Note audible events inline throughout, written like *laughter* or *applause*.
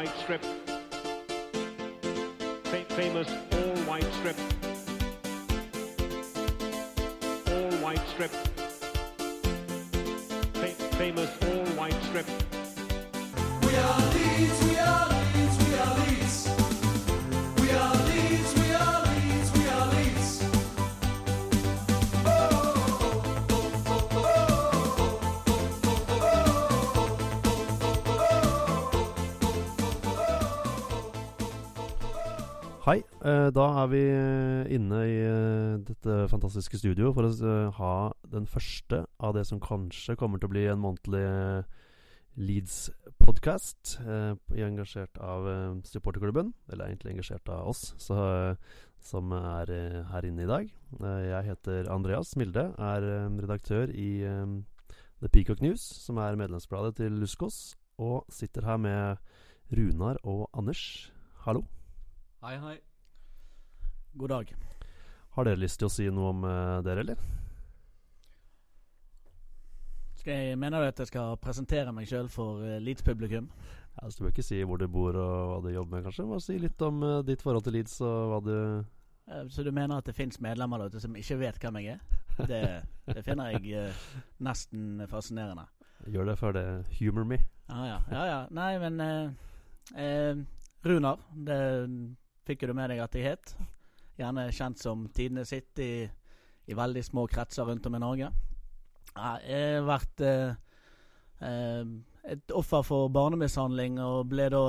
white strip. Famous all-white strip. All-white strip. Famous all-white strip. We are these. Da er vi eh, inne i eh, dette fantastiske studio for å eh, ha den første av det som kanskje kommer til å bli en månedlig eh, Leeds-podkast. Eh, engasjert av eh, supporterklubben, eller egentlig engasjert av oss, så, eh, som er eh, her inne i dag. Eh, jeg heter Andreas Milde, er eh, redaktør i eh, The Peacock News, som er medlemsbladet til Luskos, og sitter her med Runar og Anders. Hallo. Hei, hei. God dag. Har dere lyst til å si noe om uh, dere, eller? Skal jeg, mener du at jeg skal presentere meg sjøl for uh, Leeds-publikum? Ja, så Du bør ikke si hvor du bor og hva du jobber med, kanskje. Bare si litt om uh, ditt forhold til Leeds og hva du uh, så du mener at det fins medlemmer der ute som ikke vet hvem jeg er? Det, det finner jeg nesten fascinerende. gjør det før det humor me. Ja, ja. ja, ja. Nei, men Runar, det fikk jo du med deg at jeg het. Gjerne kjent som Tidene sitt i, veldig små kretser rundt om i Norge. Jeg har vært eh, eh, et offer for barnemishandling og ble da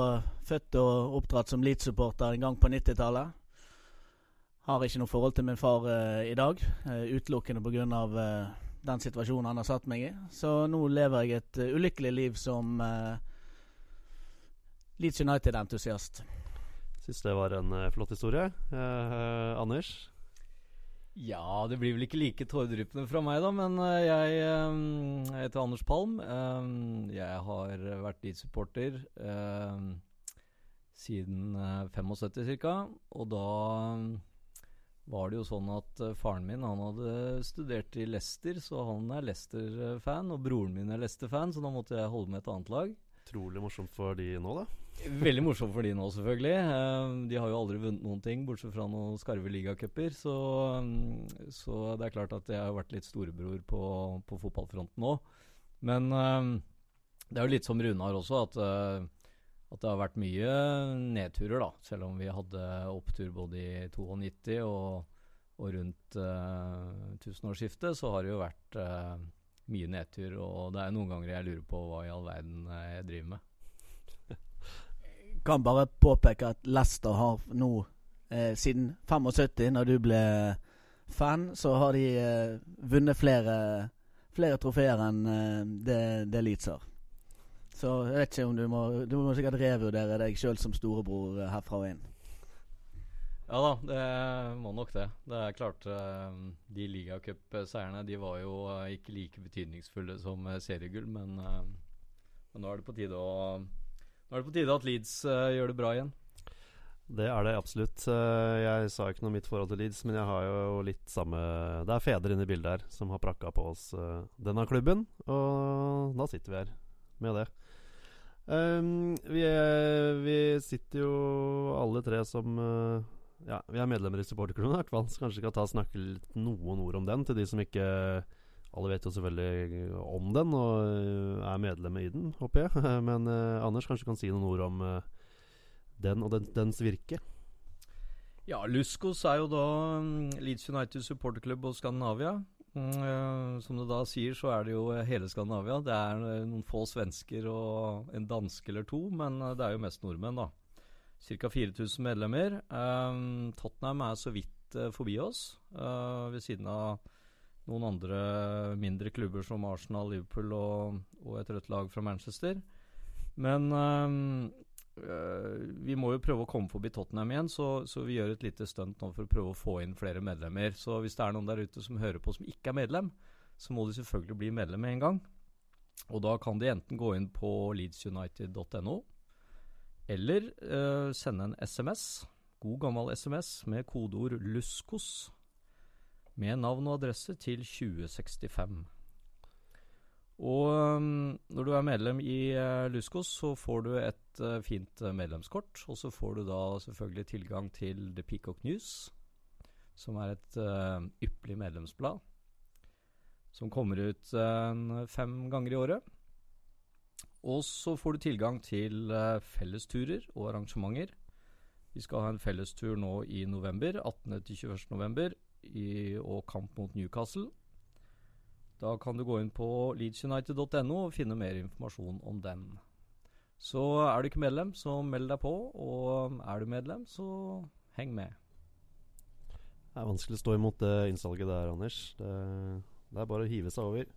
født og oppdratt som Leeds-supporter en gang på 90-tallet. Har ikke noe forhold til min far eh, i dag, uh, utelukkende pga. Eh, den situasjonen han har satt meg i. Så nå lever jeg et uh, ulykkelig liv som uh, Leeds United-entusiast. Syns det var en eh, flott historie. Eh, Anders? Ja, det blir vel ikke like tåredryppende fra meg, da, men eh, jeg, eh, jeg heter Anders Palm. Eh, Jeg har vært Leeds-supporter eh, siden eh, 75 ca. Og da var det jo sånn at eh, faren min han hadde studert i Leicester, så han er Leicester-fan. Og broren min er Leicester-fan, så da måtte jeg holde med et annet lag. Utrolig morsomt for de nå, da. Veldig morsomt for de nå, selvfølgelig. Eh, de har jo aldri vunnet noen ting, bortsett fra noen skarve ligacuper. Så, mm, så det er klart at jeg har vært litt storebror på, på fotballfronten òg. Men eh, det er jo litt som Runar også, at, eh, at det har vært mye nedturer, da. Selv om vi hadde opptur både i 92 og, og rundt uh, tusenårsskiftet, så har det jo vært uh, mye nedtur. Og det er noen ganger jeg lurer på hva i all verden jeg driver med. Kan bare påpeke at Leicester har nå, eh, siden 75, når du ble fan, så har de eh, vunnet flere, flere trofeer enn eh, det, det Leeds har. Så jeg vet ikke om du må Du må sikkert revurdere deg sjøl som storebror eh, herfra og inn. Ja da, det må nok det. Det er klart eh, De ligacupseierne de var jo ikke like betydningsfulle som seriegull, men, men nå er det på tide å Nå er det på tide at Leeds uh, gjør det bra igjen. Det er det absolutt. Eh, Jeg sa ikke noe om mitt forhold til Leeds, men jeg har jo litt samme Det er fedre inne i bildet her som har prakka på oss eh, denne klubben, og da sitter vi her med det. Um, vi, er, vi sitter jo alle tre som Ja, vi er medlemmer i supporterklubben, i hvert fall. Så kanskje vi kan ta og snakke litt noen ord om den, til de som ikke Alle vet jo selvfølgelig om den og eh, er medlemmer i den, håper jeg. *laughs* Men eh, Anders, kanskje kan si noen ord om eh, den og den, dens virke? Ja, Luskos er jo da mm, Leeds United supporterklubb og Skandinavia. Mm, eh, som du da sier, så er det jo hele Skandinavia. Det er eh, noen få svensker og en danske eller to, men det er jo mest nordmenn, da. Ca. 4000 medlemmer. Tottenham er så vidt forbi oss, ved siden av noen andre mindre klubber som Arsenal, Liverpool og, og et rødt lag fra Manchester. Men Eh, vi må jo prøve å komme forbi Tottenham igjen, så, så vi gjør et lite stunt nå for å prøve å få inn flere medlemmer. Så hvis det er noen der ute som hører på som ikke er medlem, så må de selvfølgelig bli medlem med en gang. Og da kan de enten gå inn på leedsunited.no, eller øh, sende en SMS, god gammel SMS, med kodeord 'LUSKOS', med navn og adresse til 2065. Og um, når du er medlem i uh, Luskos, så får du et uh, fint uh, medlemskort. Og så får du da selvfølgelig tilgang til The Peacock News, som er et uh, ypperlig medlemsblad. Som kommer ut uh, fem ganger i året. Og så får du tilgang til uh, fellesturer og arrangementer. Vi skal ha en fellestur nå i november, 18. til 21. november, i, og kamp mot Newcastle. Da kan du gå inn på leedsunited.no og finne mer informasjon om den. Så er du ikke medlem, så meld deg på. Og er du medlem, så heng med. Det er vanskelig å stå imot det innsalget der, Anders. Det, det er bare å hive seg over.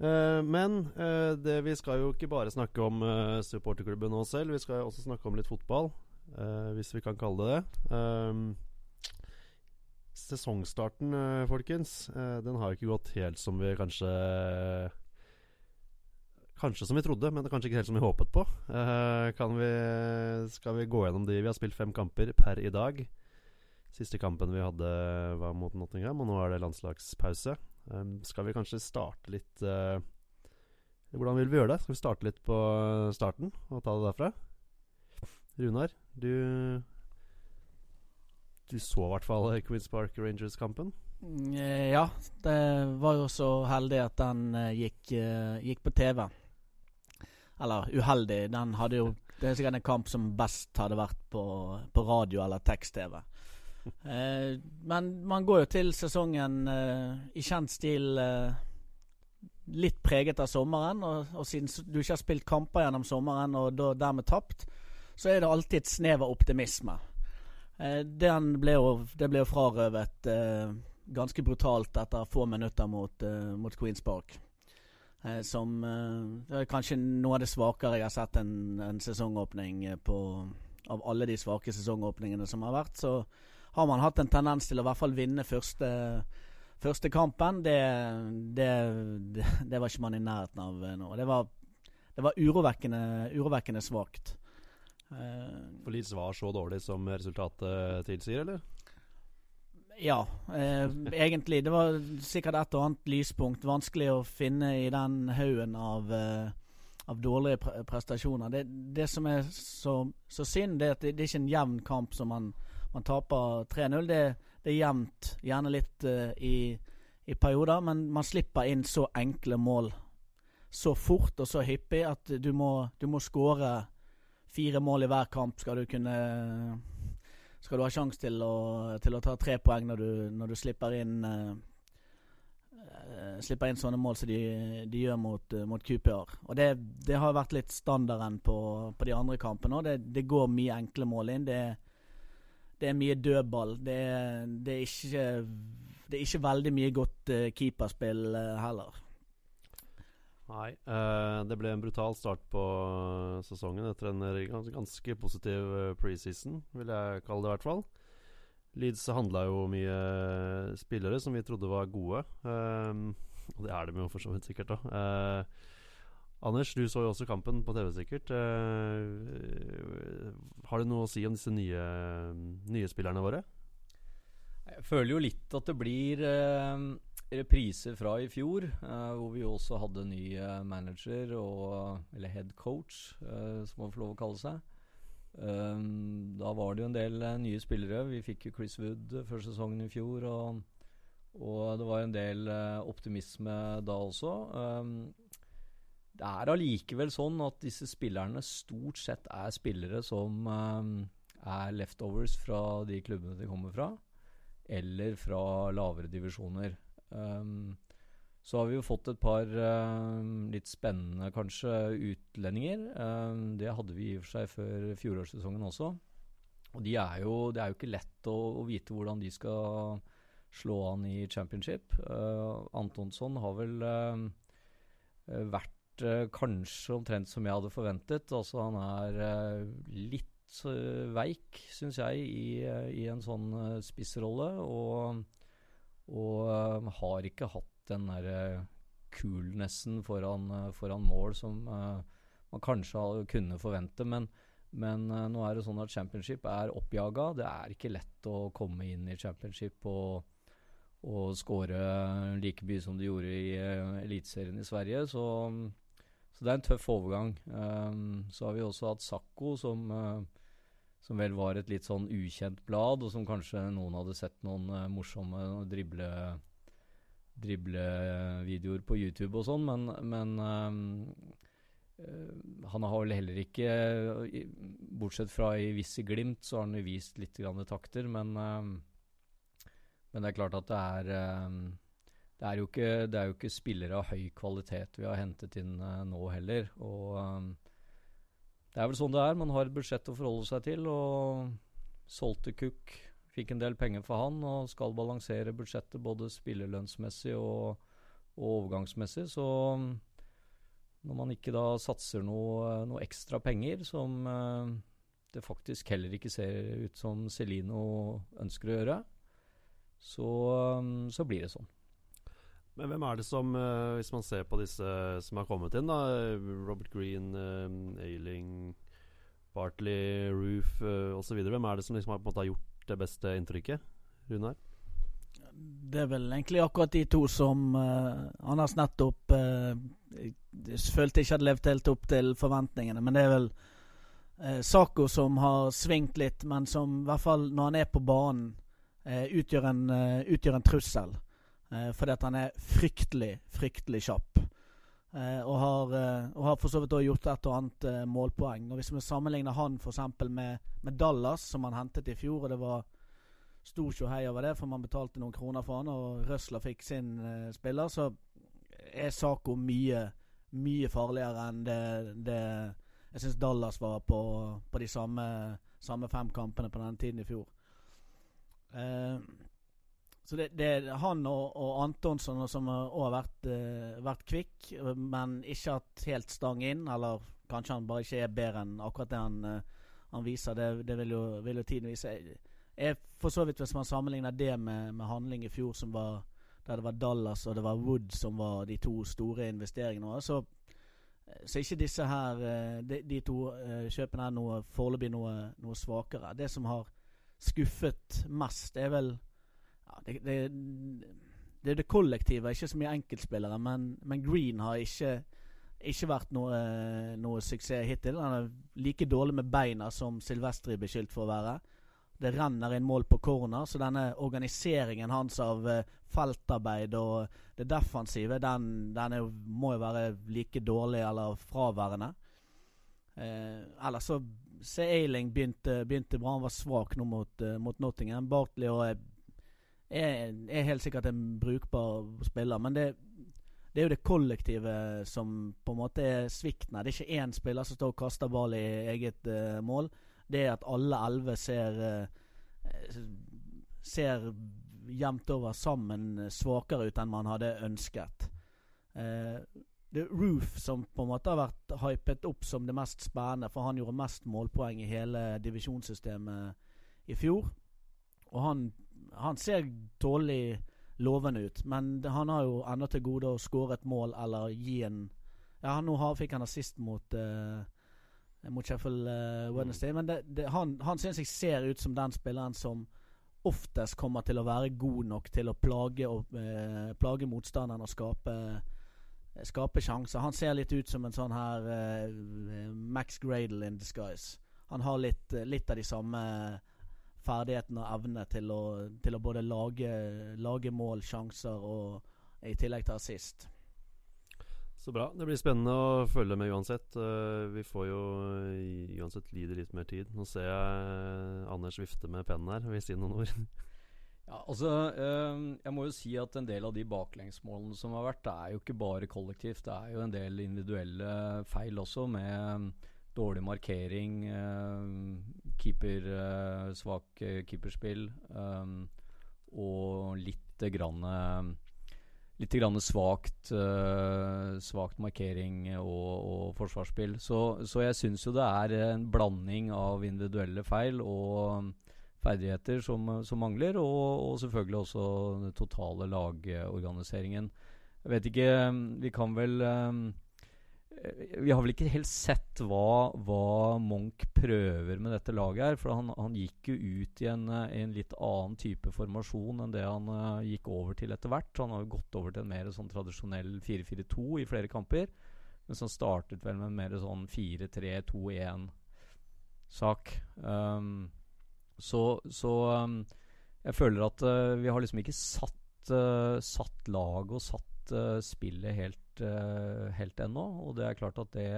Eh, men eh, det, vi skal jo ikke bare snakke om eh, supporterklubben nå selv. Vi skal også snakke om litt fotball, eh, hvis vi kan kalle det det. Sesongstarten, eh, folkens, eh, den har ikke gått helt som vi kanskje Kanskje som vi trodde, men kanskje ikke helt som vi håpet på. Eh, vi, skal vi gå gjennom de? Vi har spilt fem kamper per i dag. Siste kampen vi hadde, var mot Nottingham, og nå er det landslagspause. Skal vi kanskje starte litt Hvordan vil vi gjøre det? Skal vi starte litt på starten og ta det derfra? Runar, du Du så i hvert fall Queens Park Rangers-kampen. Mm, eh, Ja, det var jo så heldig at den eh, gikk, eh, gikk på TV. Eller uheldig. Den hadde jo Det er sikkert en kamp som best hadde vært på, på radio eller tekst-TV. Men man går jo til sesongen i kjent stil litt preget av sommeren. Og, og siden du ikke har spilt kamper gjennom sommeren og dermed tapt, så er det alltid et snev av optimisme. Eh, den ble jo, det ble jo frarøvet eh, ganske brutalt etter få minutter mot, eh, mot Queens Park. Eh, som eh, kanskje noe av det svakere jeg har sett en, en sesongåpning eh, på Av alle de svake sesongåpningene som har vært, så har man hatt en tendens til å i hvert fall vinne første, første kampen. Det, det, det, det var ikke man i nærheten av eh, nå. Det var, det var urovekkende, urovekkende svakt. Eh, For Leeds var så dårlig som resultatet tilsier, eller? Ja, eh, egentlig. Det var sikkert et og annet lyspunkt. Vanskelig å finne i den haugen av, eh, av dårlige pre prestasjoner. Det, det som er så, så synd, det er at det, det er ikke en jevn kamp som man, man taper 3-0. Det, det er jevnt, gjerne litt eh, i, i perioder, men man slipper inn så enkle mål så fort og så hyppig at du må, du må skåre fire mål i hver kamp skal du kunne skal du ha sjanse til, til å ta tre poeng når du, når du slipper inn uh, Slipper inn sånne mål som de, de gjør mot, uh, mot QPR. Og det, det har vært litt standarden på, på de andre kampene òg. Det, det går mye enkle mål inn. Det, det er mye dødball. Det, er ikke, det er ikke veldig mye godt keeperspill heller. Nei. Uh, det ble en brutal start på eh, sesongen etter en gans ganske positiv eh, preseason, vil jeg kalle det i hvert fall. Leeds handla jo mye spillere som vi trodde var gode. Um, og det er de jo for så vidt sikkert òg. Anders, du så jo også kampen på TV sikkert. Uh, har du noe å si om disse nye, nye spillerne våre? Jeg føler jo litt at det blir eh, repriser fra i fjor, uh, hvor vi også hadde ny eh, manager, og, eller head coach, uh, som man får lov å kalle seg. Um, da var det jo en del nye spillere. Vi fikk jo Chris Wood før sesongen i fjor, og, og det var en del optimisme da også. Um, det er allikevel sånn at disse spillerne stort sett er spillere som um, er leftovers fra de klubbene de kommer fra eller fra lavere divisjoner. Um, så har vi jo fått et par uh, litt spennende, kanskje, utlendinger. Um, det hadde vi i og for seg før fjorårssesongen også. Og de er jo, det er jo ikke lett å, å vite hvordan de skal slå an i championship. Uh, Antonsson har vel eh, vært eh, kanskje omtrent som jeg hadde forventet. Altså han er eh, litt uh, veik, syns jeg, i, eh, i en sånn uh, spissrolle. Og, og eh, har ikke hatt den derre coolnessen foran, eh, foran mål som eh, man kanskje kunne forvente. Men, men eh, nå er det sånn at championship er oppjaga. Det er ikke lett å komme inn i championship og, og skåre like mye som de gjorde i uh, Eliteserien i Sverige. Så, så det er en tøff overgang. Um, så har vi også hatt Sakko, som, uh, som vel var et litt sånn ukjent blad, og som kanskje noen hadde sett noen uh, morsomme drible driblevideoer på YouTube og sånn, men, men uh, han har vel heller ikke Bortsett fra i visse glimt, så har han jo vist litt grann takter, men um, men det er klart at det er det er, ikke, det er jo ikke spillere av høy kvalitet vi har hentet inn nå heller. Og det er vel sånn det er. Man har et budsjett å forholde seg til. Og solgte Cook, fikk en del penger for han, og skal balansere budsjettet både spillerlønnsmessig og, og overgangsmessig. Så um, når man ikke da satser noe, noe ekstra penger, som uh, det faktisk heller ikke ser ut som Celino ønsker å gjøre, så, um, så blir det sånn. Men hvem er det som, uh, hvis man ser på disse som har kommet inn, da Robert Green, uh, Ailing, Bartley, Roof uh, osv. Hvem er det som liksom har, måte, gjort det beste inntrykket, Runar? Det er vel egentlig akkurat de to som uh, Anders nettopp uh, følte ikke hadde levd helt opp til forventningene. Men det er vel uh, Sako som har svingt litt, men som i hvert fall når han er på banen, uh, utgjør, en, utgjør, en, trussel. Fordi at han er fryktelig, fryktelig kjapp. og, har, og har for så vidt også gjort et og annet målpoeng. Og Hvis vi sammenligner han f.eks. Med, med Dallas, som han hentet i fjor, og det var stor tjohei over det, for man betalte noen kroner for han, og Røsler fikk sin spiller, så er Saco mye, mye farligere enn det, det jeg syns Dallas var på, på de samme, samme, fem kampene på den tiden i fjor. Uh, så det, er han og, og Antonsson som òg har vært, uh, vært, kvikk, men ikke hatt helt stang inn. Eller kanskje han bare ikke er bedre enn akkurat det han, uh, han viser. Det, det vil, jo, vil, jo, tiden vise. Jeg, for så vidt Hvis man sammenligner det med, med handling i fjor, som var der det var Dallas og det var Wood som var de to store investeringene. Så, så ikke disse her de, de to kjøpene er foreløpig noe, noe svakere. Det som har skuffet mest, er vel ja, det, det, det, er det kollektive, ikke så mye enkeltspillere. Men, men Green har ikke, ikke vært noe, noe, suksess hittil. Han er like dårlig med beina som Silvestri er beskyldt for å være. Det renner inn mål på corner, så denne organiseringen hans av uh, feltarbeid og det defensive, den, den er, må jo være like dårlig eller fraværende. Eh, ellers så Se Eiling begynte, begynte, bra. Han var svak nå mot, uh, mot Nottingham. Bartley er, er, er, helt sikkert en brukbar spiller, men det, det er jo det kollektive som på en måte er svikten her. Det er ikke én spiller som står og kaster ball i eget mål det er at alle elleve ser uh, Ser jevnt over sammen svakere ut enn man hadde ønsket. Uh, det er Roof som på en måte har vært hypet opp som det mest spennende, for han gjorde mest målpoeng i hele divisjonssystemet i fjor. Og han, han ser tålelig lovende ut, men han har jo ennå til gode å skåre et mål eller gi en Ja, nå fikk han assist mot uh, mot Sheffield uh, Wednesday. Mm. Men det, det, han, han syns jeg ser ut som den spilleren som oftest kommer til å være god nok til å plage, og, uh, plage motstanderen og skape, uh, skape sjanser. Han ser litt ut som en sånn her Max Gradle in disguise. Han har litt, litt av de samme ferdighetene og evne til å, til å både lage, lage mål, sjanser og i tillegg til assist. Så bra. Det blir spennende å følge med uansett. Uh, vi får jo uh, uansett lide litt mer tid. Nå ser jeg uh, Anders vifte med pennen her. Vil si noen ord? *laughs* ja, altså Jeg må jo si at en del av de baklengsmålene som har vært, det er jo ikke bare kollektivt. Det er jo en del individuelle feil også, med dårlig markering, keeper, svak keeperspill og litt grann litt grann svakt, uh, svakt markering og, og forsvarsspill. Så, så, jeg syns jo det er en blanding av individuelle feil og ferdigheter som, som mangler, og, og, selvfølgelig også den totale lagorganiseringen. Jeg vet ikke Vi kan vel um, eh, Vi har vel ikke helt sett hva, hva Munch prøver med dette laget her. For han, han gikk jo ut i en, eh, en litt annen type formasjon enn det han uh, gikk over til etter hvert. Han har jo gått over til en mer sånn tradisjonell 4-4-2 i flere kamper. Mens han startet vel med en mer sånn 4-3-2-1-sak. Um, så så um, jeg føler at uh, vi har liksom ikke satt, uh, satt laget og satt uh, spillet helt, uh, helt ennå. Og det er klart at det,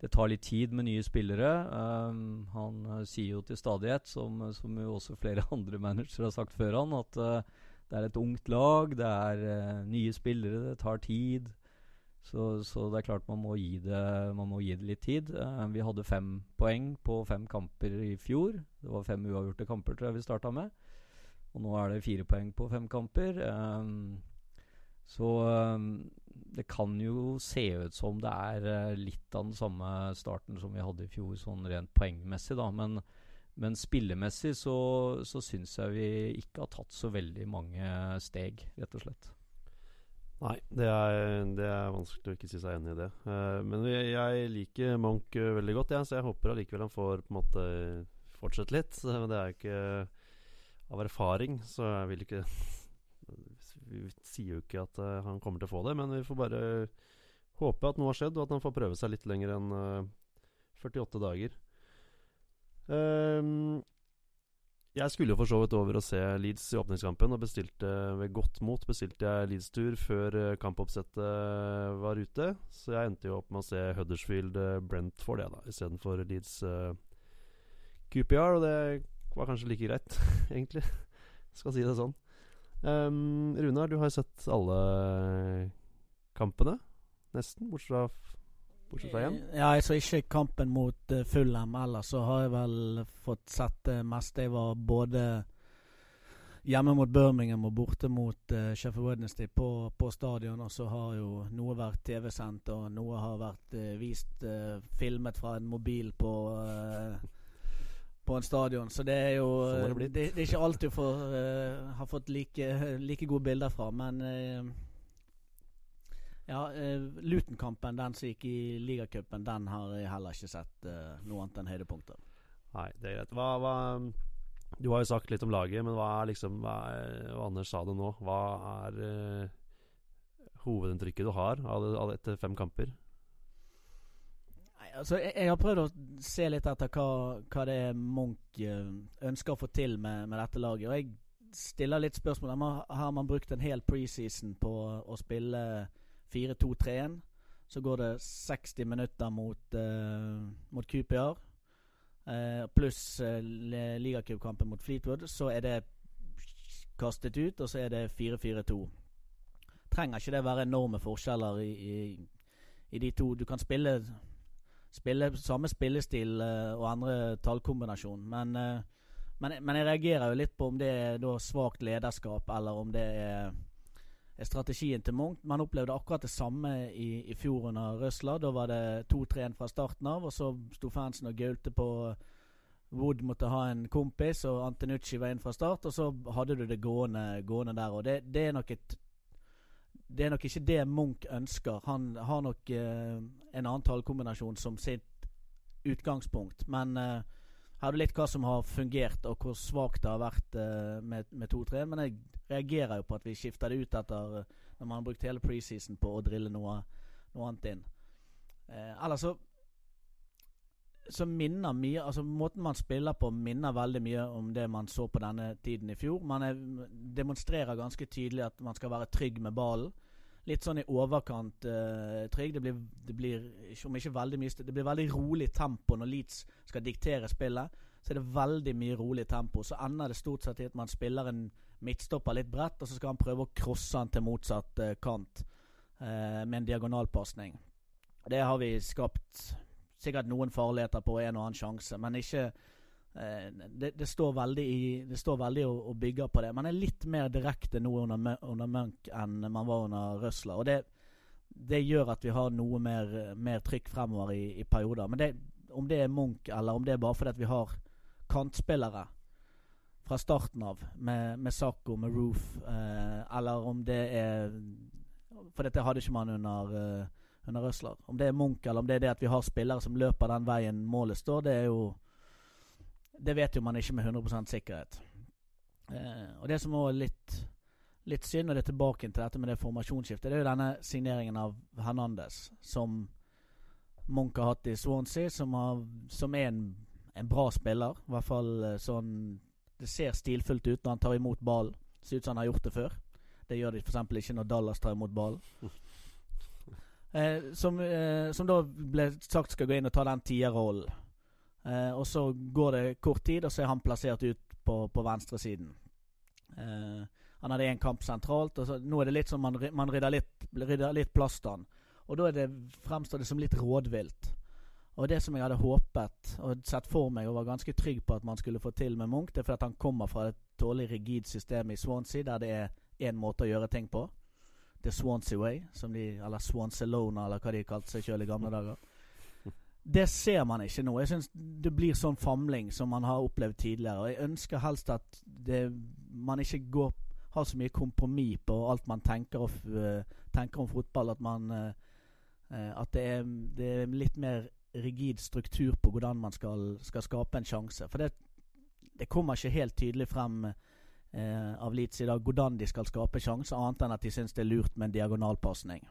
det tar litt tid med nye spillere. Um, han sier jo til stadighet, som, som jo også flere *laughs* andre managere har sagt før han, at det er et ungt lag, det er nye spillere, det tar tid. Så, så, det er klart man må gi det, må gi det litt tid. Uh, vi hadde fem poeng på fem kamper i fjor. Det var fem uavgjorte kamper tror jeg vi starta med. Og nå er det fire poeng på fem kamper. Um, så um, det kan jo se ut som det er uh, litt av den samme starten som vi hadde i fjor, sånn rent poengmessig, da. Men, men spillemessig så, så syns jeg vi ikke har tatt så veldig mange steg, rett og slett. Nei, det er, det er, vanskelig å ikke si seg enig i det. Uh, men jeg, jeg liker Munch uh, veldig godt, ja, så jeg håper allikevel han får på en måte fortsette litt. Men *laughs* det er jo ikke av erfaring, så jeg vil ikke Vi sier jo ikke at uh, han kommer til å få det, men vi får bare håpe at noe har skjedd, og at han får prøve seg litt lenger enn 48 dager. Um, jeg skulle jo for så vidt over og se Leeds i åpningskampen, og bestilte ved godt mot bestilte jeg Leeds-tur før eh, kampoppsettet var ute. Så jeg endte jo opp med å se Huddersfield Brentford det da, istedenfor Leeds uh, QPR. Og det var kanskje like greit, *laughs* egentlig. Skal si det sånn. Um, Runar, du har jo sett alle kampene, nesten, bortsett fra bortsett fra én? Ja, jeg så ikke kampen mot uh, Fulham. Ellers så har jeg vel fått sett det meste. Jeg var både hjemme mot Birmingham og borte mot uh, Sheffield Wednesday på, på, stadion. Og så har jo noe vært TV-sendt, og noe har vært uh, vist filmet fra en mobil på på en stadion. Så det er jo sånn det, det, er ikke alt du får, har fått like, like, gode bilder fra. Men ja, uh, Luton-kampen, den som gikk i ligacupen, den har jeg heller ikke sett uh, noe annet enn høydepunkter. Nei, det er greit. Hva, hva, du har jo sagt litt om laget, men hva er liksom hva er, og Anders sa det nå. Hva er uh, hovedinntrykket du har av det, av etter fem kamper? Altså jeg, jeg, har prøvd å se litt etter hva, hva det er Munch ønsker å få til med, med, dette laget. Og jeg stiller litt spørsmål. Har man brukt en hel preseason på å spille 4-2-3-1. Så går det 60 minutter mot, uh, mot QPR. Uh, pluss uh, ligacupkampen mot Fleetwood. Så er det kastet ut, og så er det 4-4-2. Trenger ikke det være enorme forskjeller i, i, i de to. Du kan spille, spille samme spillestil uh, og andre tallkombinasjon, men, men, men, jeg reagerer jo litt på om det er da svakt lederskap, eller om det er strategien til Munch. Man opplevde akkurat det samme i, i fjor under Røsla. Da var det 2-3-1 fra starten av, og så sto fansen og gaulte på Wood måtte ha en kompis, og Antinucci var inn fra start, og så hadde du det gående, gående der. Og det, det, er nok et Det er nok ikke det Munch ønsker. Han har nok eh, en annen tallkombinasjon som sitt utgangspunkt, men eh, her er det litt hva som har fungert, og hvor svakt det har vært eh, med, med 2-3. Men jeg reagerer jo på at vi skifter det ut etter uh, når man har brukt hele preseason på å drille noe, noe annet inn. Eh, ellers så så minner mye Altså Måten man spiller på, minner veldig mye om det man så på denne tiden i fjor. Man er, demonstrerer ganske tydelig at man skal være trygg med ballen. Litt sånn i overkant uh, trygg. Det blir, det blir, om ikke veldig mye Det blir veldig rolig tempo når Leeds skal diktere spillet. Så er det veldig mye rolig tempo. Så ender det stort sett i at man spiller en midtstopper litt bredt, og så skal han prøve å crosse han til motsatt uh, kant uh, med en diagonalpasning. Det har vi skapt sikkert noen farligheter på en og annen sjanse, men ikke uh, det, det, står veldig, i, det står veldig og, og, bygger på det. Man er litt mer direkte nå under, under Munch enn man var under Røsler. Og det, det, gjør at vi har noe mer, mer trykk fremover i, i perioder. Men det, om det er Munch, eller om det er bare fordi at vi har kantspillere fra starten av, med, med Sako, med Roof, eh, eller om det er For dette hadde ikke man under, uh, under Røsler. Om det er Munch eller om det er det at vi har spillere som løper den veien målet står, det er jo Det vet jo man ikke med 100 sikkerhet. Eh, og det som òg er litt litt synd, og det er tilbake til dette med det formasjonsskiftet, det er jo denne signeringen av Hernandez, som Munch har hatt i Swansea, som, har, som er en, en bra spiller. I hvert fall sånn Det ser stilfullt ut når han tar imot ballen. Ser ut som han har gjort det før. Det gjør de f.eks. ikke når Dallas tar imot ballen. *laughs* Eh, som, eh, som da ble sagt skal gå inn og ta den tierrollen. Eh, og så går det kort tid, og så er han plassert ut på, på venstresiden. Eh, han hadde én kamp sentralt, og så, nå er det litt som man, man rydder litt, litt plass til han. Og da det, fremstår det som litt rådvilt. Og det som jeg hadde håpet og sett for meg og var ganske trygg på at man skulle få til med Munch, det er fordi han kommer fra et dårlig rigid system i Swansea, der det er én måte å gjøre ting på. The Swansea Way, som de, eller Swansalona, eller hva de kalte seg sjøl i gamle dager. Det ser man ikke nå. Jeg synes Det blir sånn famling som man har opplevd tidligere. Og Jeg ønsker helst at det, man ikke går, har så mye kompromiss på alt man tenker, of, f- eh, tenker om fotball. At, man, eh, at det, er, det er litt mer rigid struktur på hvordan man skal, skal skape en sjanse. For det, det kommer ikke helt tydelig frem eh, av Leeds i dag hvordan de skal skape sjanser, annet enn at de syns det er lurt med en diagonalpasning.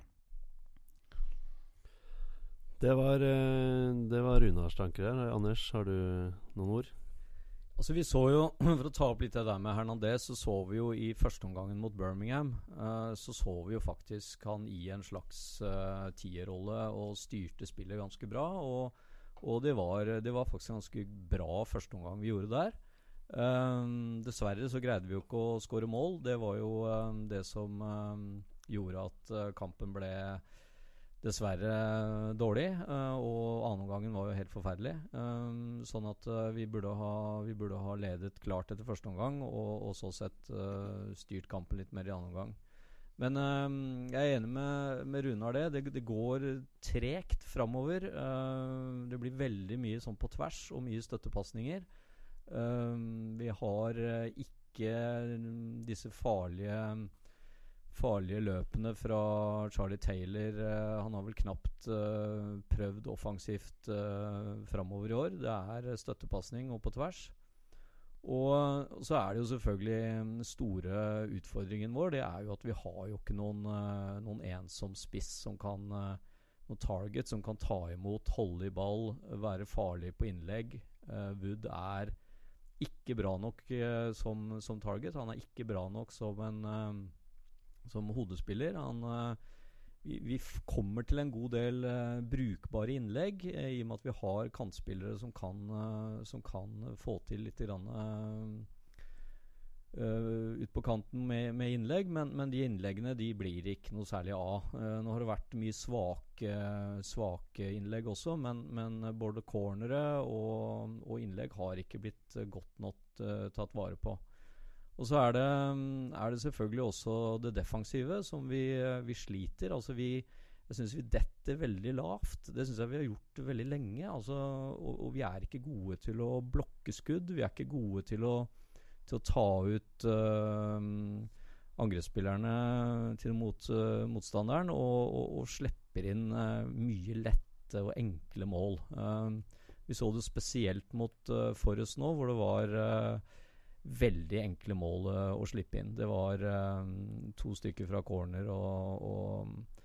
Det var, eh, det var Runars tanker der. Anders, har du noen ord? Altså Vi så jo, *clears throat* for å ta opp litt det der med Hernandez, så så vi jo i førsteomgangen mot Birmingham eh, Så så vi jo faktisk han i en slags uh, tierrolle og styrte spillet ganske bra. Og, og det, var, det var faktisk en ganske bra førsteomgang vi gjorde der. Eh, dessverre så greide vi jo ikke å skåre mål. Det var jo um, det som um, gjorde at uh, kampen ble dessverre dårlig. Uh, og annenomgangen var jo helt forferdelig. Um, sånn at uh, vi, burde ha, vi burde ha ledet klart etter første omgang, og, og så sett styrt kampen litt mer i annen omgang. Men jeg er enig med, med Runar det. det. Det går tregt framover. Det blir veldig mye sånn på tvers, og mye støttepasninger. Eh, vi har eh, ikke disse farlige farlige løpene fra Charlie Taylor. eh, han har vel knapt eh, prøvd offensivt uh, framover i år. Det er støttepasning og på tvers. Og så er det jo selvfølgelig den store utfordringen vår. Det er jo at vi har jo ikke noen, noen ensom spiss som kan Noen target som kan ta imot, holde i ball, være farlig på innlegg. Wood er ikke bra nok eh, som, som target. Han er ikke bra nok som en eh, som hodespiller. Han, eh, vi, vi kommer til en god del brukbare innlegg, i og med at vi har kantspillere som kan, som kan få til litt grann, eh, ut på kanten med, med innlegg, men, men de innleggene de blir ikke noe særlig av. Uh, nå har det vært mye svake, svake innlegg også, men, men både cornere og, og innlegg har ikke blitt godt nok uh, tatt vare på. Og så er det, er det selvfølgelig også det defensive som vi, vi sliter. Altså vi Jeg syns vi detter veldig lavt. Det syns jeg vi har gjort veldig lenge. Altså, og, og vi er ikke gode til å blokke skudd. Vi er ikke gode til å, til å ta ut øh, angrepsspillerne til mot, øh, motstanderen og, og, og slipper inn øh, mye lette og enkle mål. Vi så det spesielt mot uh, Forrest nå, hvor det var veldig enkle mål å slippe inn. Det var to stykker fra corner, og, og,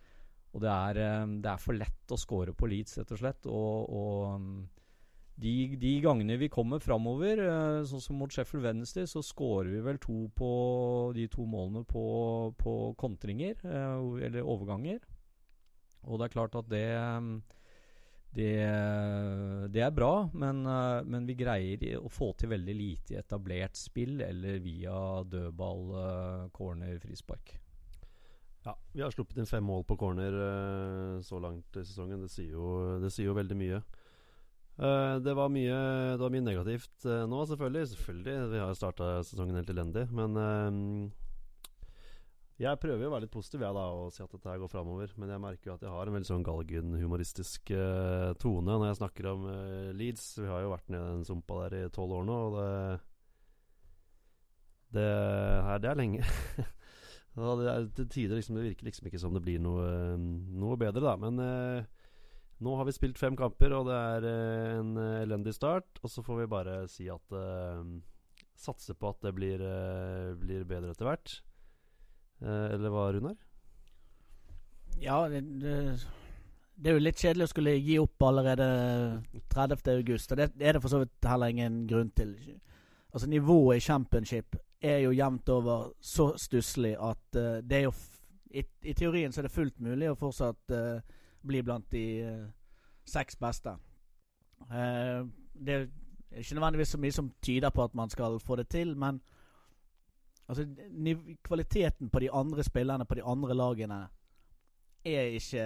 og det, er, det er for lett å score på Leeds, rett og slett. Og, og de, de gangene vi kommer framover, uh, sånn som mot Sheffield Wednesday, så skårer vi vel to på de to målene på, på kontringer, uh, eller overganger. Og det er klart at det det, det er bra, men, uh, men vi greier å få til veldig lite i etablert spill eller via dødball, corner, frispark. Ja, Vi har sluppet inn fem mål på corner eh, så langt i sesongen. Det sier jo, det sier jo veldig mye. Eh, det, var mye det var mye negativt eh, nå, selvfølgelig. Selvfølgelig, Vi har starta sesongen helt elendig. Men eh, jeg prøver jo å være litt positiv jeg da og si at dette her går framover. Men jeg merker jo at jeg har en veldig sånn galgen-humoristisk tone når jeg snakker om Leeds. Vi har jo vært nede i den sumpa der i tolv år nå, og det Det her, det er lenge. *laughs* Det er til tider liksom, Det virker liksom ikke som det blir noe, noe bedre, da. Men nå har vi spilt fem kamper, og det er eh, en eh, elendig start. Og så får vi bare si at uh, Satse på at det blir, uh, blir bedre etter hvert. Uh, eller hva, Runar? Ja, det, det, er jo litt kjedelig å skulle gi opp allerede 30. august. Og det er det for så vidt heller ingen grunn til. Altså Nivået i championship er jo jevnt over så stusslig at uh, det er jo i, I teorien så er det fullt mulig å fortsatt eh, bli blant de eh, seks beste. Eh, det er ikke nødvendigvis så mye som tyder på at man skal få det til, men altså, kvaliteten på de andre spillerne på de andre lagene er ikke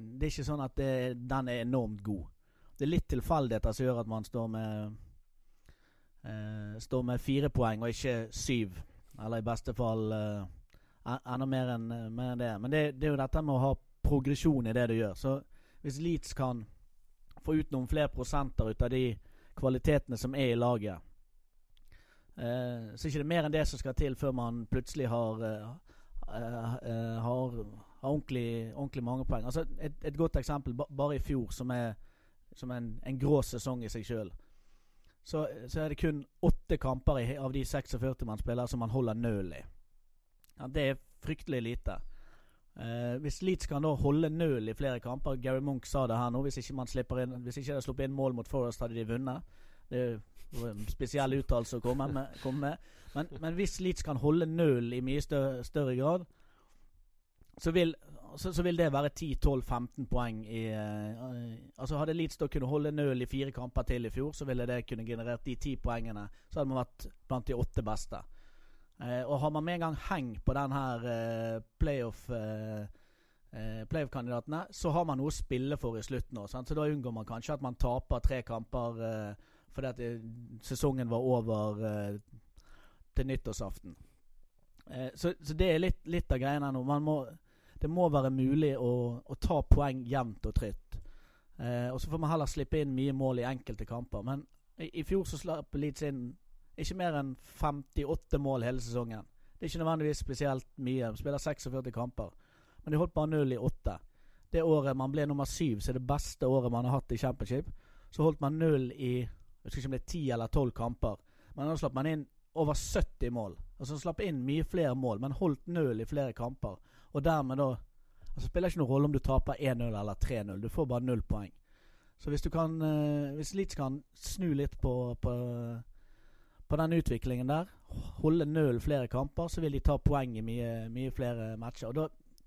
Det er ikke sånn at det, den er enormt god. Det er litt tilfeldigheter som gjør at man står med eh, Står med fire poeng og ikke syv. Eller i beste fall eh, enda enn mer enn det. Men det, det er jo dette med å ha progresjon i det du gjør. Så hvis Leeds kan få ut noen flere prosenter ut av de kvalitetene som er i laget, eh, så er ikke det mer enn det som skal til før man plutselig har eh, eh, eh, har, har ordentlig, ordentlig mange poeng. Altså et, et godt eksempel ba, bare i fjor, som er som en, en grå sesong i seg sjøl. Så, så er det kun åtte kamper i, av de 46 man spiller, som man holder nøl i. Ja, det er fryktelig lite. Eh, hvis Leeds kan da holde nøl i flere kamper Gary Munch sa det her nå. Hvis ikke man slipper inn Hvis ikke de hadde sluppet inn mål mot Forest, hadde de vunnet. Det er jo en spesiell uttalelse å komme med. Komme med. Men, men hvis Leeds kan holde nøl i mye større, større grad, så vil, så, så vil det være 10-12-15 poeng i eh, Altså Hadde Leeds da kunne holde nøl i fire kamper til i fjor, så ville det kunne generert de ti poengene. Så hadde man vært blant de åtte beste. Eh, og har man med en gang heng på den her eh, playoff eh, playoff-kandidatene, så har man noe å spille for i slutten òg. Så da unngår man kanskje at man taper tre kamper fordi at sesongen var over til nyttårsaften. Så, så det er litt, litt av greiene nå. Må, det må være mulig å, å ta poeng jevnt og trygt. Og så får man heller slippe inn mye mål i enkelte kamper. Men i, i fjor så slapp Leeds inn ikke mer enn 58 mål hele sesongen. Det er ikke nødvendigvis spesielt mye. De spiller 46 kamper. Men de holdt bare null i åtte. Det året man ble nummer syv, så er det beste året man har hatt i championship, så holdt man null i jeg husker ikke om det er ti eller tolv kamper. Men da slapp man inn over 70 mål. Altså slapp inn mye flere mål, men holdt null i flere kamper. Og dermed da altså spiller ikke noen rolle om du taper 1-0 eller 3-0. Du får bare null poeng. Så hvis du kan eh, Hvis Leeds kan snu litt på, på, på den utviklingen der, holde null flere kamper, så vil de ta poeng i mye, mye flere matcher. Og da,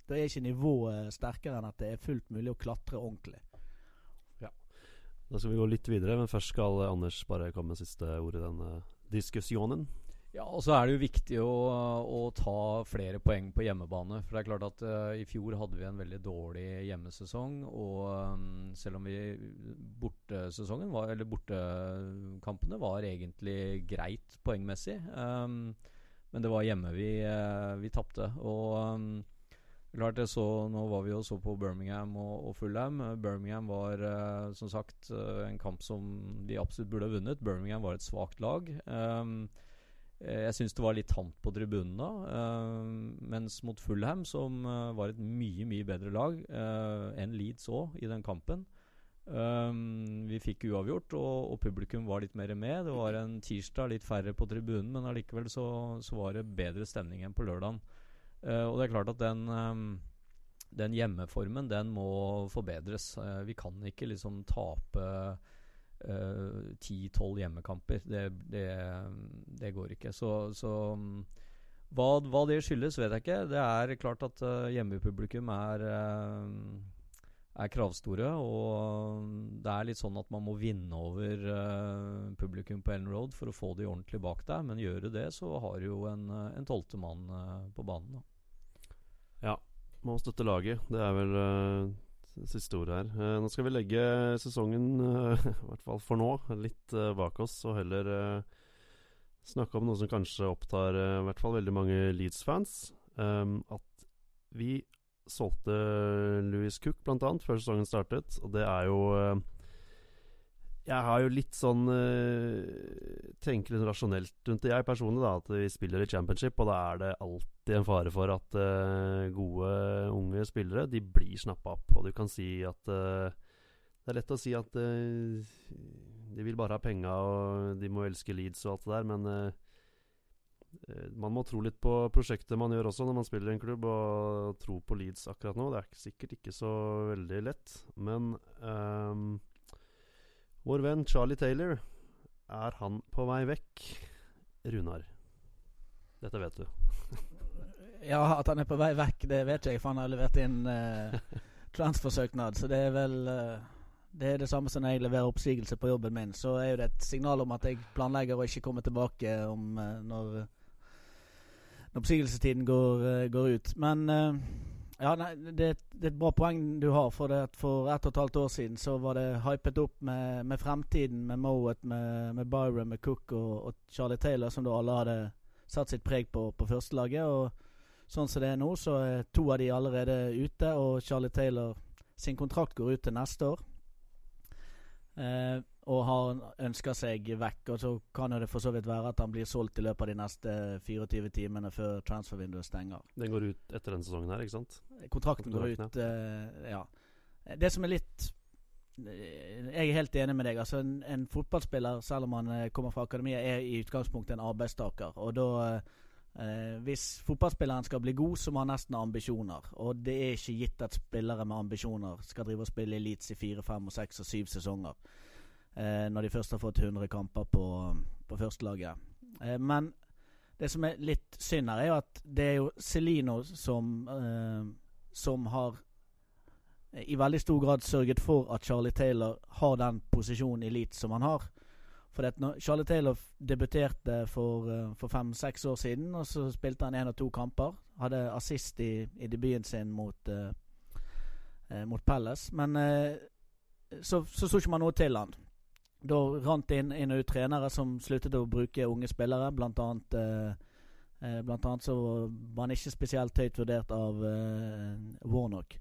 da er ikke nivået sterkere enn at det er fullt mulig å klatre ordentlig. Da skal vi gå litt videre, men først skal Anders bare komme med siste ord i denne diskusjonen. Ja, og så er det jo viktig å, å ta flere poeng på hjemmebane. For det er klart at uh, i fjor hadde vi en veldig dårlig hjemmesesong. Og um, selv om vi bortesesongen var, eller bortekampene var egentlig greit poengmessig, um, men det var hjemme vi, uh, vi tapte. Og um, klart jeg så, Nå var vi jo så på Birmingham og, og Fulham. Birmingham var uh, som sagt en kamp som vi absolutt burde ha vunnet. Birmingham var et svakt lag. Um, jeg syns det var litt tamt på tribunen da. Uh, mens mot Fulham, som uh, var et mye, mye bedre lag uh, enn Leeds òg i den kampen Vi fikk uavgjort, og, og publikum var litt mer med. Det var en tirsdag, litt færre på tribunen, men allikevel så, så var det bedre stemning enn på lørdagen. Eh, og det er klart at den den hjemmeformen den må forbedres. Eh, vi kan ikke liksom tape ti-tolv hjemmekamper. Det, det, det går ikke. Så, så mm, hva, hva det skyldes, vet jeg ikke. Det er klart at uh, hjemmepublikum er eh, er kravstore, og det er litt sånn at man må vinne over eh, publikum på Ellen Road for å få de ordentlig bak deg. Men gjør du det, så har du jo en, eh, en tolvte mann eh, på banen. Da. Må støtte laget. Det er vel siste ordet her. Eh, nå skal vi legge sesongen, eh, *laughs* i hvert fall for nå, litt eh, bak oss, og heller snakke om noe som kanskje opptar i hvert fall veldig mange Leeds-fans. Um, at vi solgte Louis Cook blant annet før sesongen startet, og det er jo jeg har jo litt sånn eh, Tenker litt rasjonelt rundt det, jeg personlig. da At vi spiller i championship, og da er det alltid en fare for at eh, gode, unge spillere De blir snappa opp. Og du kan si at eh, Det er lett å si at de vil bare ha penga, og de må elske Leeds og alt det der, men man må tro litt på prosjektet man gjør også når man spiller i en klubb, og tro på Leeds akkurat nå. Det er sikkert ikke så veldig lett, men ehm, vår venn Charlie Taylor, er han på vei vekk? Runar. Dette vet du. *laughs* Ja, at han er på vei vekk, det vet jeg, for han har levert inn eh, transfersøknad. Så det er vel eh, Det er det samme som når jeg leverer oppsigelse på jobben min. Så er jo det et signal om at jeg planlegger å ikke komme tilbake om eh, når, når oppsigelsestiden går, eh, går ut. Men eh, ja, nei, det, det er et bra poeng du har. For, det, for ett og et halvt år siden så var det hypet opp med, med fremtiden, med Mowat, med, med Byron, med Cook og, og Charlie Taylor, som da alle hadde satt sitt preg på på førstelaget. Og sånn som det er nå, så er to av de allerede ute, og Charlie Taylor sin kontrakt går ut til neste år. Eh, og har ønska seg vekk. Og så kan jo det for så vidt være at han blir solgt i løpet av de neste 24 timene før transfervinduet stenger. Den går ut etter denne sesongen her, ikke sant? Kontrakten går ut Kontrakten, eh, Ja. Det som er litt eh, Jeg er helt enig med deg. Altså En, en fotballspiller, selv om han eh, kommer fra akademiet, er i utgangspunktet en arbeidstaker. Og da eh, Hvis fotballspilleren skal bli god, så må han nesten ha ambisjoner. Og det er ikke gitt at spillere med ambisjoner skal drive og spille Elites i fire, fem, seks og syv sesonger. Eh, når de først har fått 100 kamper på, på førstelaget. Eh, men det som er litt synd her, er jo at det er jo Celino som eh, Som har i veldig stor grad sørget for at Charlie Taylor har den posisjonen i Elite som han har. For når Charlie Taylor debuterte for, eh, for fem-seks år siden, og så spilte han én og to kamper. Hadde assist i, i debuten sin mot, eh, eh, mot Pelles. Men eh, så, så så ikke man noe til han. Da rant det inn, inn og ut trenere som sluttet å bruke unge spillere. Blant annet, eh, eh, blant annet så var han ikke spesielt høyt vurdert av eh, Warnock.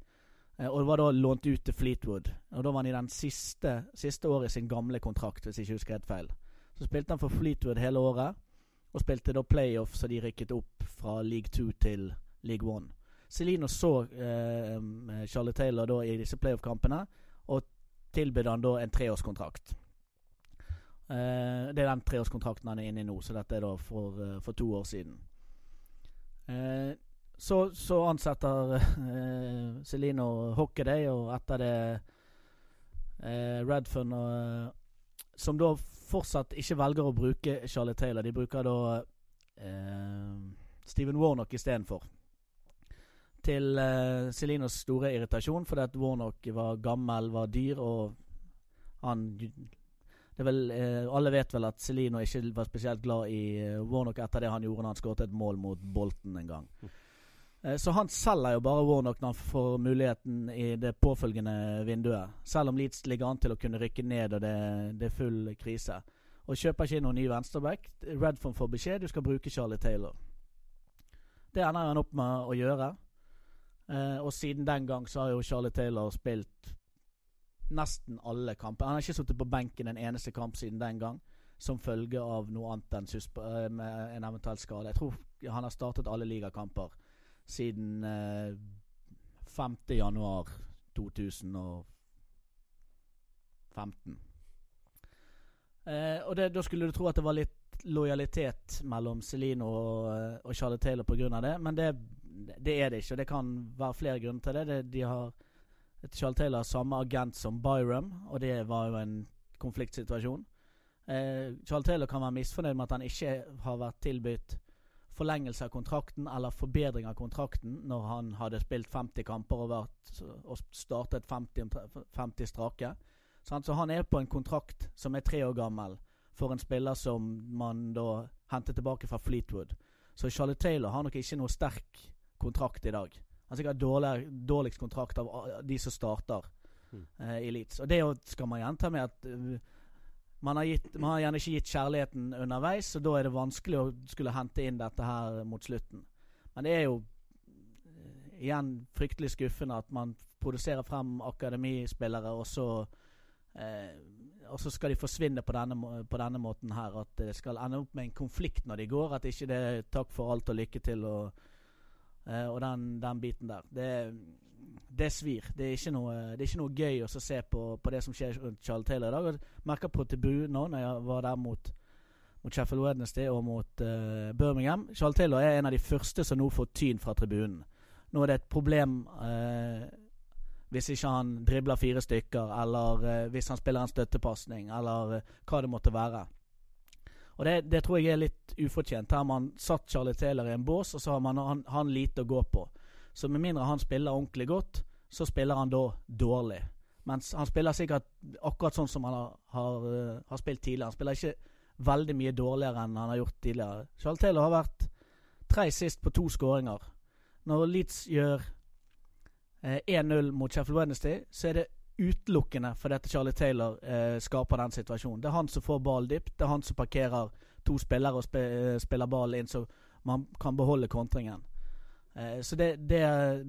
Eh, og det var da lånt ut til Fleetwood. Og da var han i den siste, siste året i sin gamle kontrakt, hvis jeg ikke husker helt feil. Så spilte han for Fleetwood hele året, og spilte da playoff, så de rykket opp fra League 2 til League 1. Celino så eh, Charlie Taylor da i disse playoff-kampene, og tilbød han da en treårskontrakt. Eh, det er den treårskontrakten han er inne i nå, så dette er da for, eh, for to år siden. Eh, så, så ansetter eh, Celino Hockaday, og etter det eh, Redfern, og, som da fortsatt ikke velger å bruke Charlie Taylor. De bruker da eh, Stephen Warnock istedenfor. Til eh, Celinos store irritasjon, fordi at Warnock var gammel, var dyr, og han vel, eh, Alle vet vel at Celino ikke var spesielt glad i eh, Warnock etter det han gjorde når han skåret et mål mot Bolton en gang. Eh, Så han selger jo bare Warnock når han får muligheten i det påfølgende vinduet. Selv om Leeds ligger an til å kunne rykke ned og det, det er full krise. Og kjøper ikke inn noen ny venstreback. Redfond får beskjed du skal bruke Charlie Taylor. Det ender han opp med å gjøre. Eh, og siden den gang så har jo Charlie Taylor spilt nesten alle kamper. Han har ikke sittet på benken en eneste kamp siden den gang, som følge av noe annet enn eh, med en eventuell skade. Jeg tror han har startet alle ligakamper siden eh, 5. januar 2015. Eh, og det, da skulle du tro at det var litt lojalitet mellom Celino og, eh, og Charlotte Taylor pga. det, men det, det er det ikke. Og det kan være flere grunner til det. det de har Charlie Taylor har samme agent som Byram, og det var jo en konfliktsituasjon. Eh, Charles Taylor kan være misfornøyd med at han ikke har vært tilbudt forlengelse av kontrakten eller forbedring av kontrakten når han hadde spilt 50 kamper og, vært, og startet 50, 50 strake. Så han er på en kontrakt som er tre år gammel for en spiller som man da hentet tilbake fra Fleetwood. Så Charlotte Taylor har nok ikke noe sterk kontrakt i dag. Han sikkert dårlig, dårligst kontrakt av de som starter Mm. eh, i Leeds. Og det skal man gjenta med at uh, man har, gitt, man har gjerne ikke gitt kjærligheten underveis, og da er det vanskelig å skulle hente inn dette her mot slutten. Men det er jo eh, igjen fryktelig skuffende at man produserer frem akademispillere, og så eh, og så skal de forsvinne på denne, på denne måten her. At det skal ende opp med en konflikt når de går. At ikke det er takk for alt og lykke til og, eh, og den, den biten der. Det, det svir. Det er ikke noe, er ikke noe gøy å se på, på det som skjer rundt Charles Taylor i dag. Jeg merker på tribunen nå, når jeg var der mot, mot Sheffield Wednesday og mot uh, Birmingham Charles Taylor er en av de første som nå får tyn fra tribunen. Nå er det et problem uh, hvis ikke han dribler fire stykker, eller hvis han spiller en støttepasning, eller hva det måtte være. Og det, det tror jeg er litt ufortjent. Her har man satt Charlie Taylor i en bås, og så har man han, han lite å gå på. Så med mindre han spiller ordentlig godt, så spiller han da dårlig. Mens han spiller sikkert akkurat sånn som han har, har, eh, har spilt tidligere. Han spiller ikke veldig mye dårligere enn han har gjort tidligere. Charlie Taylor har vært tre sist på to skåringer. Når Leeds gjør eh, 1-0 mot Sheffield Wednesday, så er det utelukkende fordi at Charlie Taylor eh, skaper den situasjonen. Det er han som får ball dypt. Det er han som parkerer to spillere og spe, eh, spiller ball inn, så man kan beholde kontringen. Eh, så det, det,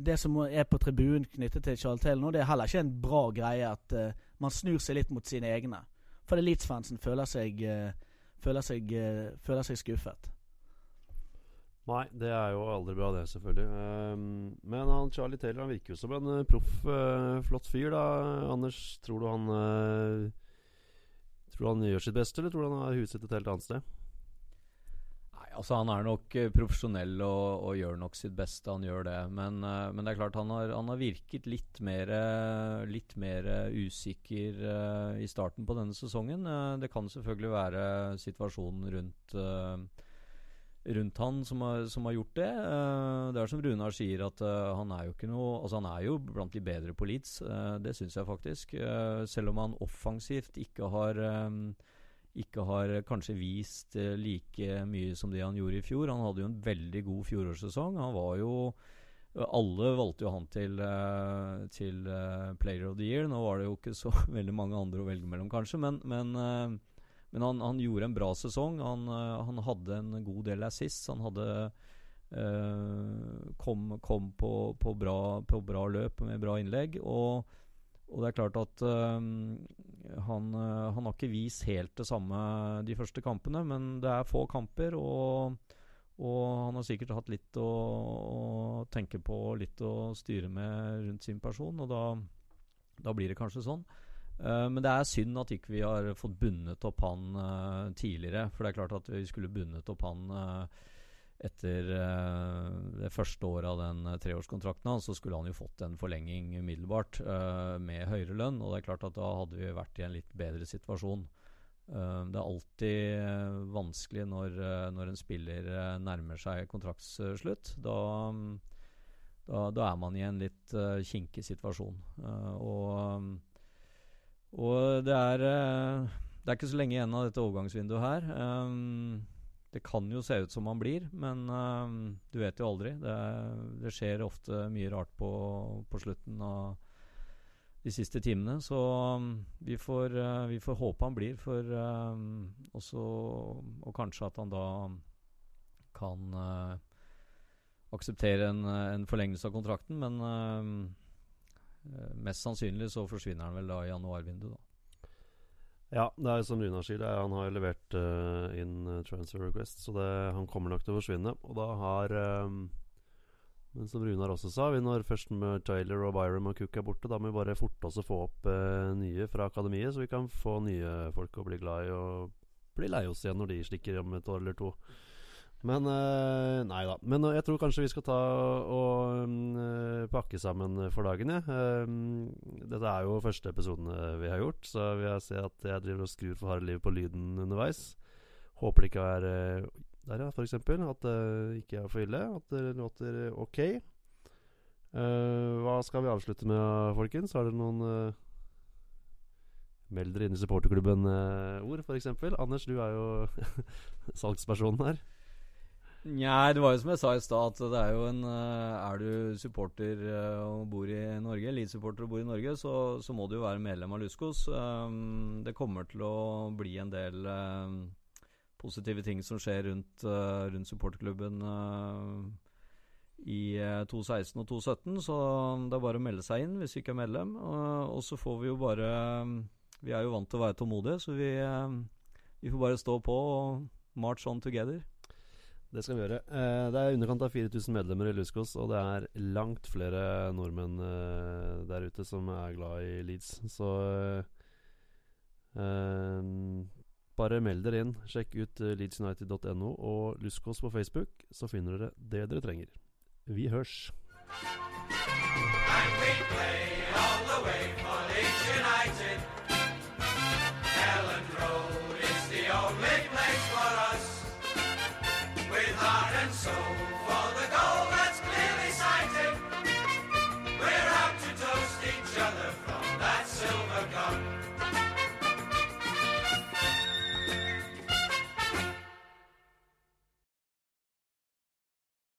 det som er på tribunen knyttet til Charlie Taylor nå, det er heller ikke en bra greie at eh, man snur seg litt mot sine egne. For Leeds-fansen føler seg, eh, føler, seg, eh, føler seg skuffet. Nei, det er jo aldri bra, det, selvfølgelig. Ehm, men han Charlie Taylor han virker jo som en eh, proff, eh, flott fyr, da. Anders, tror du han eh, Tror han gjør sitt beste, eller tror du han har huet sitt et helt annet sted? Nei, altså Han er nok profesjonell og, og gjør nok sitt beste, han gjør det. Men, men det er klart han har, han har virket litt mer, litt mer usikker i starten på denne sesongen. Det kan selvfølgelig være situasjonen rundt rundt han som har, som har gjort det. Eh, det er som Runar sier, at eh, han er jo ikke noe Altså han er jo blant de bedre på Leeds, eh, det syns jeg faktisk. Selv om han offensivt ikke har ikke har kanskje vist like mye som det han gjorde i fjor. Han hadde jo en veldig god fjorårssesong. Han var jo Alle valgte jo han til, til Player of the Year. Nå var det jo ikke så *laughs* veldig mange andre å velge mellom, kanskje, men, men, men han, han gjorde en bra sesong. Han, eh, han hadde en god del assist. Han hadde eh, kom, kom på, på, bra, på bra løp med bra innlegg. Og og det er klart at øhm, han, øh, han har ikke vist helt det samme de første kampene, men det er få kamper, og, og han har sikkert hatt litt å, å tenke på, litt å styre med rundt sin person, og da, da blir det kanskje sånn. Eh, men det er synd at ikke vi har fått bundet opp han uh, tidligere, for det er klart at vi skulle bundet opp han uh, etter det første året av den treårskontrakten hans, så skulle han jo fått en forlenging umiddelbart med høyere lønn. Og det er klart at da hadde vi vært i en litt bedre situasjon. Det er alltid vanskelig når, når en spiller nærmer seg kontraktsslutt. Da, um, da, da er man i en litt uh, kinkig situasjon. Uh, og, og det er eh, Det er ikke så lenge igjen av dette overgangsvinduet her. Um, det kan jo se ut som han blir, men um, du vet jo aldri. Det, det skjer ofte mye rart på, på slutten av de siste timene. Så um, vi, får, uh, vi får håpe han blir, for um, også, Og kanskje at han da kan uh, akseptere en, en forlengelse av kontrakten, men mest sannsynlig så forsvinner han vel da i januarvinduet, da. Ja, det er som Runar sier, er, han har levert uh, inn eh, transfer request, så det, han kommer nok til å forsvinne. Og da har um, Men som Runar også sa, vi når først med Taylor og Byram og Cook er borte, da må vi bare forte oss å få opp uh, nye fra akademiet, så vi kan få nye folk å bli glad i og bli lei oss igjen når de stikker om et år eller to. Men eh, Nei da. Men eh, jeg tror kanskje vi skal ta og mm, eh, pakke sammen for dagen, jeg. Eh, dette er jo første episoden vi har gjort, så jeg ser at jeg driver og skrur for harde livet på lyden underveis. Håper det ikke er Der, ja, eksempel. At det ikke er for ille. At det låter ok. Hva skal vi avslutte med, folkens? Har dere noen Meld dere inn i supporterklubben-ord, uh, f.eks. Anders, du er jo *laughs* salgspersonen her. Nei, det var jo som jeg sa i stad, at det er jo en eh, Er du supporter eh, og bor i Norge, Leeds-supporter og bor i Norge, så, så må du jo være medlem av Luskos. Um, det kommer til å bli en del positive ting som skjer rundt, rundt supporterklubben i uh, 2016 og 2017, så det er bare å melde seg inn hvis du ikke er medlem. Og så får vi jo bare Vi er jo vant til å være tålmodige, så vi, eh, vi får bare stå på og march on together. Det skal vi gjøre. Eh, det er i underkant av 4000 medlemmer i Luskos, og det er langt flere nordmenn eh, der ute som er glad i Leeds. Så eh, bare meld dere inn. Sjekk ut leedsunited.no og Luskos på Facebook, så finner dere det dere trenger. Vi hørs. And we play all the way for Leeds United. Elland Road is the only place So.